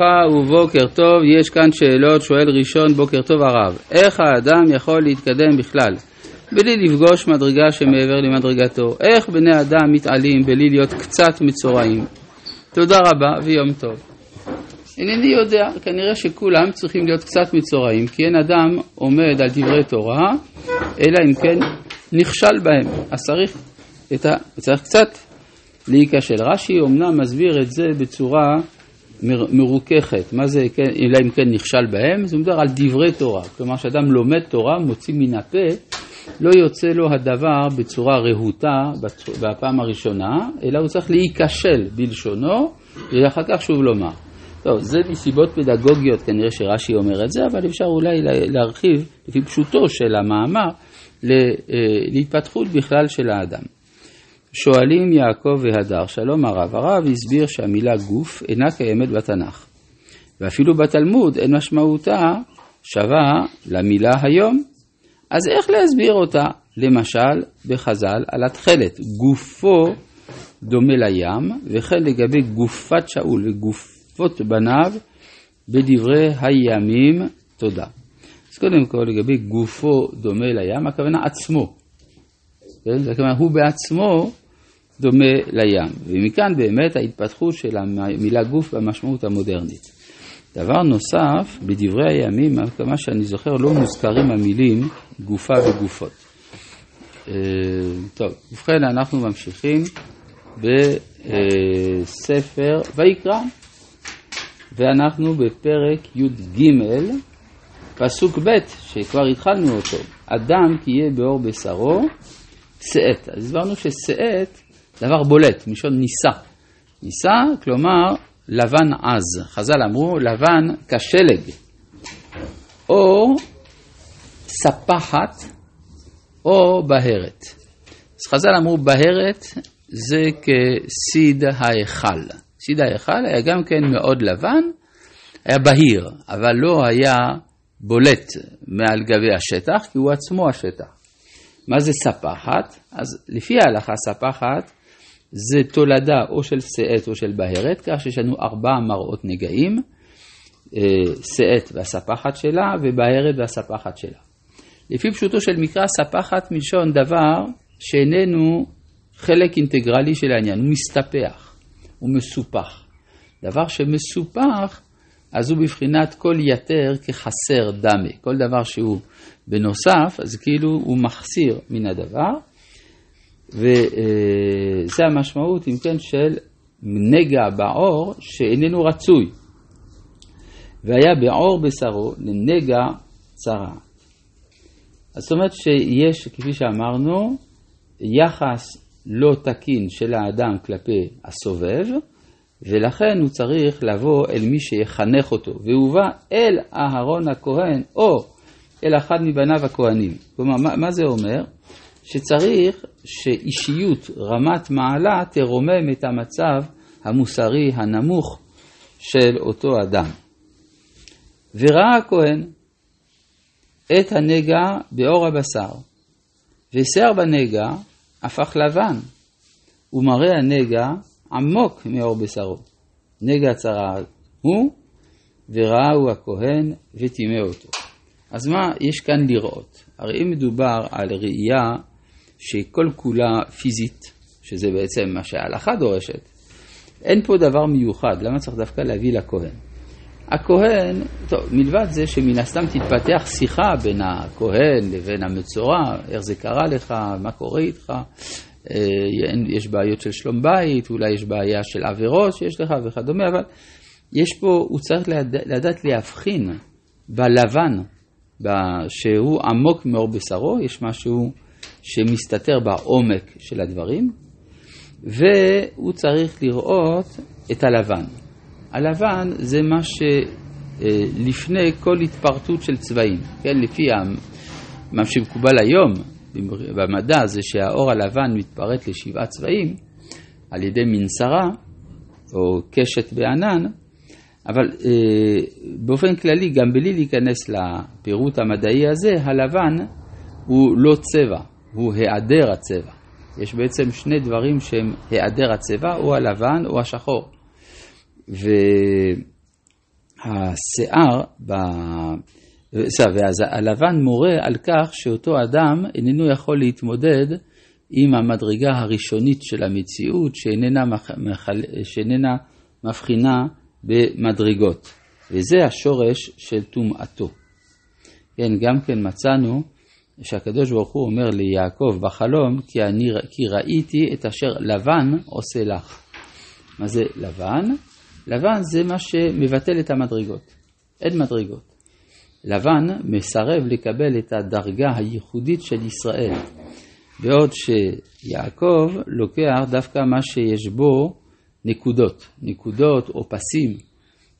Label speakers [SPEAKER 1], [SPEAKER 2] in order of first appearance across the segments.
[SPEAKER 1] ברכה ובוקר טוב, יש כאן שאלות, שואל ראשון, בוקר טוב הרב. איך האדם יכול להתקדם בכלל, בלי לפגוש מדרגה שמעבר למדרגתו? איך בני אדם מתעלים בלי להיות קצת מצורעים? תודה רבה ויום טוב. אינני יודע, כנראה שכולם צריכים להיות קצת מצורעים, כי אין אדם עומד על דברי תורה, אלא אם כן נכשל בהם. אז צריך, ה... צריך קצת להיכשל. רש"י אומנם מסביר את זה בצורה מרוככת. מה זה, כן, אלא אם כן נכשל בהם? זה מדבר על דברי תורה. כלומר, כשאדם לומד תורה, מוציא מן הפה, לא יוצא לו הדבר בצורה רהוטה בפעם הראשונה, אלא הוא צריך להיכשל בלשונו, ואחר כך שוב לומר. טוב, זה מסיבות פדגוגיות כנראה שרש"י אומר את זה, אבל אפשר אולי להרחיב, לפי פשוטו של המאמר, אה, להתפתחות בכלל של האדם. שואלים יעקב והדר, שלום הרב, הרב הסביר שהמילה גוף אינה קיימת בתנ"ך, ואפילו בתלמוד אין משמעותה שווה למילה היום. אז איך להסביר אותה? למשל, בחז"ל על התכלת, גופו דומה לים, וכן לגבי גופת שאול וגופות בניו בדברי הימים, תודה. אז קודם כל לגבי גופו דומה לים, הכוונה עצמו. כן? זאת אומרת, הוא בעצמו דומה לים. ומכאן באמת ההתפתחות של המילה גוף במשמעות המודרנית. דבר נוסף, בדברי הימים, כמה שאני זוכר, לא מוזכרים המילים גופה וגופות. אה, טוב, ובכן אנחנו ממשיכים בספר ויקרא, ואנחנו בפרק י"ג, פסוק ב', שכבר התחלנו אותו, אדם כי יהיה באור בשרו, שאת. אז הסברנו ששאת דבר בולט, מלשון נישא. נישא, כלומר לבן עז. חז"ל אמרו לבן כשלג. או ספחת או בהרת. אז חז"ל אמרו בהרת זה כסיד ההיכל. סיד ההיכל היה גם כן מאוד לבן, היה בהיר, אבל לא היה בולט מעל גבי השטח, כי הוא עצמו השטח. מה זה ספחת? אז לפי ההלכה ספחת זה תולדה או של שאת או של בהרת, כך שיש לנו ארבע מראות נגעים, אה, שאת והספחת שלה ובהרת והספחת שלה. לפי פשוטו של מקרא, ספחת מלשון דבר שאיננו חלק אינטגרלי של העניין, הוא מסתפח, הוא מסופח. דבר שמסופח, אז הוא בבחינת כל יתר כחסר דמה. כל דבר שהוא בנוסף, אז כאילו הוא מחסיר מן הדבר. וזה המשמעות, אם כן, של נגע בעור שאיננו רצוי. והיה בעור בשרו לנגע צרה. אז זאת אומרת שיש, כפי שאמרנו, יחס לא תקין של האדם כלפי הסובב, ולכן הוא צריך לבוא אל מי שיחנך אותו, והוא בא אל אהרון הכהן, או אל אחד מבניו הכהנים. כלומר, מה, מה זה אומר? שצריך שאישיות רמת מעלה תרומם את המצב המוסרי הנמוך של אותו אדם. וראה הכהן את הנגע באור הבשר, ושיער בנגע הפך לבן, ומראה הנגע עמוק מאור בשרו. נגע צרה הוא, וראהו הכהן וטימא אותו. אז מה יש כאן לראות? הרי אם מדובר על ראייה שכל כולה פיזית, שזה בעצם מה שההלכה דורשת, אין פה דבר מיוחד, למה צריך דווקא להביא לכהן? הכהן, טוב, מלבד זה שמן הסתם תתפתח שיחה בין הכהן לבין המצורע, איך זה קרה לך, מה קורה איתך, אה, יש בעיות של שלום בית, אולי יש בעיה של עבירות שיש לך וכדומה, אבל יש פה, הוא צריך לדעת, לדעת להבחין בלבן, שהוא עמוק מאור בשרו, יש משהו שמסתתר בעומק של הדברים, והוא צריך לראות את הלבן. הלבן זה מה שלפני כל התפרטות של צבעים, כן, לפי מה שמקובל היום במדע זה שהאור הלבן מתפרט לשבעה צבעים על ידי מנסרה או קשת בענן, אבל אה, באופן כללי, גם בלי להיכנס לפירוט המדעי הזה, הלבן הוא לא צבע, הוא היעדר הצבע. יש בעצם שני דברים שהם היעדר הצבע, או הלבן או השחור. השיער, ב... ואז הלבן מורה על כך שאותו אדם איננו יכול להתמודד עם המדרגה הראשונית של המציאות שאיננה, מחל... שאיננה מבחינה במדרגות, וזה השורש של טומאתו. כן, גם כן מצאנו שהקדוש ברוך הוא אומר ליעקב בחלום, כי, אני, כי ראיתי את אשר לבן עושה לך. מה זה לבן? לבן זה מה שמבטל את המדרגות. אין מדרגות. לבן מסרב לקבל את הדרגה הייחודית של ישראל, בעוד שיעקב לוקח דווקא מה שיש בו נקודות, נקודות או פסים,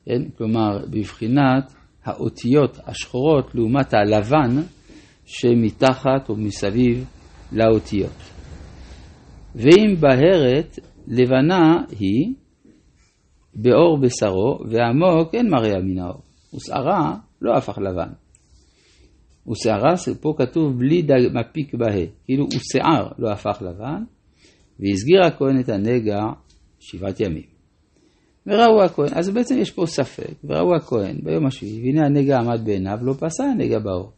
[SPEAKER 1] כן? כלומר בבחינת האותיות השחורות לעומת הלבן שמתחת או מסביב לאותיות. ואם בהרת לבנה היא באור בשרו ועמוק אין מראה מן האור. ושערה לא הפך לבן. ושערה, פה כתוב בלי דג מפיק בה, כאילו הוא שיער לא הפך לבן, והסגיר הכהן את הנגע שבעת ימים. וראו הכהן, אז בעצם יש פה ספק, וראו הכהן ביום השביעי, והנה הנגע עמד בעיניו, לא פסה הנגע באור.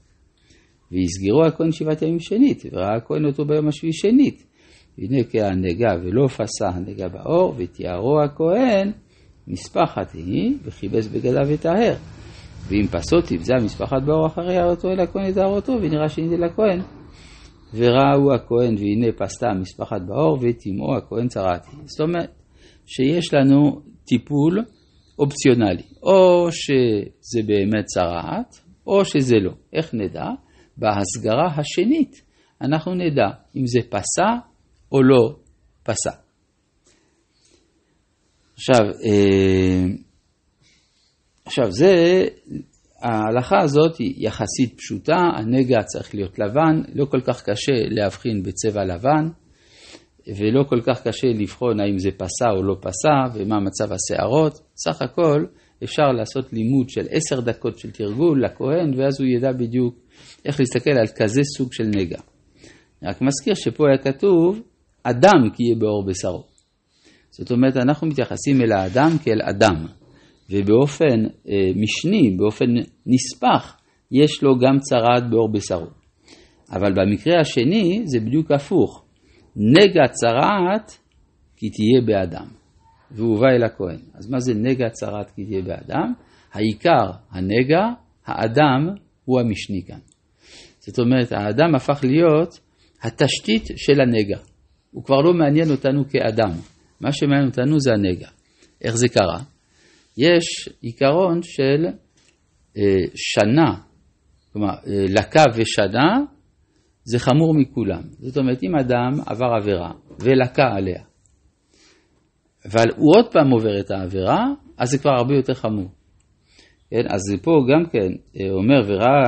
[SPEAKER 1] והסגירו הכהן שבעת ימים שנית, וראה הכהן אותו ביום השביעי שנית. והנה כהנגע ולא פסה הנגע באור, ותיארו הכהן מספחת היא, וכיבס בגדיו וטהר. ואם פסו תבזה מספחת באור אחרי הערתו אל הכהן יטהרותו, ונראה שנית אל הכהן. וראו הכהן, והנה פסתה מספחת באור, וטימאו הכהן צרעתי. זאת אומרת, שיש לנו טיפול אופציונלי, או שזה באמת צרעת, או שזה לא. איך נדע? בהסגרה השנית אנחנו נדע אם זה פסה או לא פסה. עכשיו, אה, עכשיו זה, ההלכה הזאת היא יחסית פשוטה, הנגע צריך להיות לבן, לא כל כך קשה להבחין בצבע לבן. ולא כל כך קשה לבחון האם זה פסה או לא פסה ומה מצב השערות. סך הכל אפשר לעשות לימוד של עשר דקות של תרגול לכהן ואז הוא ידע בדיוק איך להסתכל על כזה סוג של נגע. רק מזכיר שפה היה כתוב אדם כי יהיה באור בשרו. זאת אומרת אנחנו מתייחסים אל האדם כאל אדם ובאופן אה, משני, באופן נספח, יש לו גם צרעת באור בשרו. אבל במקרה השני זה בדיוק הפוך. נגע צרעת כי תהיה באדם, והובא אל הכהן. אז מה זה נגע צרעת כי תהיה באדם? העיקר הנגע, האדם הוא המשני כאן. זאת אומרת, האדם הפך להיות התשתית של הנגע. הוא כבר לא מעניין אותנו כאדם. מה שמעניין אותנו זה הנגע. איך זה קרה? יש עיקרון של אה, שנה, כלומר, אה, לקה ושנה זה חמור מכולם. זאת אומרת, אם אדם עבר עבירה ולקה עליה, אבל הוא עוד פעם עובר את העבירה, אז זה כבר הרבה יותר חמור. כן? אז פה גם כן אה, אומר, וראה,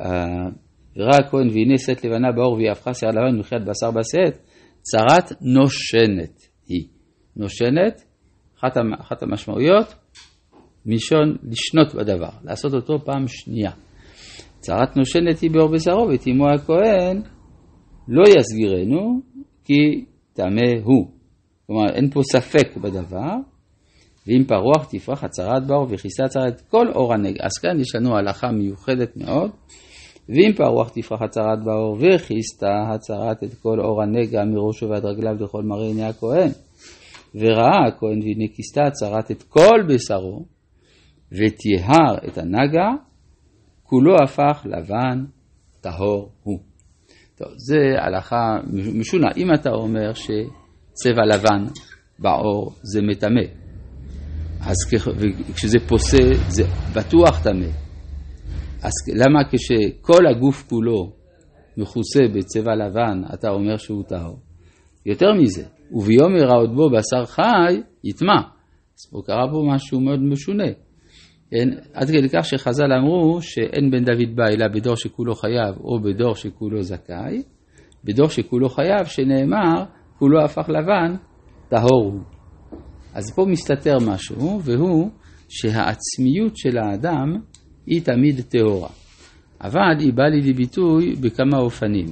[SPEAKER 1] אה, וראה הכהן והנה שאת לבנה באור והיא הפכה שיער לבן ומחיית בשר בשאת, צרת נושנת היא. נושנת, אחת, אחת המשמעויות, מלשון לשנות בדבר, לעשות אותו פעם שנייה. צרת נושנת היא באור בשרו ותימו הכהן לא יסגירנו כי טמא הוא. כלומר אין פה ספק בדבר ואם פרוח תפרח הצרת באור וכיסה הצרת כל אור הנגע. אז כאן יש לנו הלכה מיוחדת מאוד ואם פרוח תפרח הצרת באור וכיסתה הצרת את כל אור הנגע מראשו ועד רגליו לכל מראה עיני הכהן וראה הכהן והנה כיסתה הצרת את כל בשרו וטיהר את הנגע כולו הפך לבן, טהור הוא. טוב, זה הלכה משונה. אם אתה אומר שצבע לבן בעור זה מטמא, אז כשזה פוסה זה בטוח טמא. אז למה כשכל הגוף כולו מכוסה בצבע לבן, אתה אומר שהוא טהור? יותר מזה, וביום יראה עוד בו בשר חי, יטמע. אז פה קרה פה משהו מאוד משונה. כן? עד כדי כך שחז"ל אמרו שאין בן דוד בא אלא בדור שכולו חייב או בדור שכולו זכאי, בדור שכולו חייב שנאמר כולו הפך לבן, טהור הוא. אז פה מסתתר משהו, והוא שהעצמיות של האדם היא תמיד טהורה. אבל היא באה לידי ביטוי בכמה אופנים,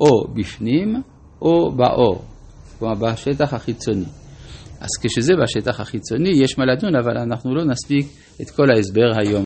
[SPEAKER 1] או בפנים או באור, כלומר בשטח החיצוני. אז כשזה בשטח החיצוני יש מה לדון, אבל אנחנו לא נספיק את כל ההסבר היום.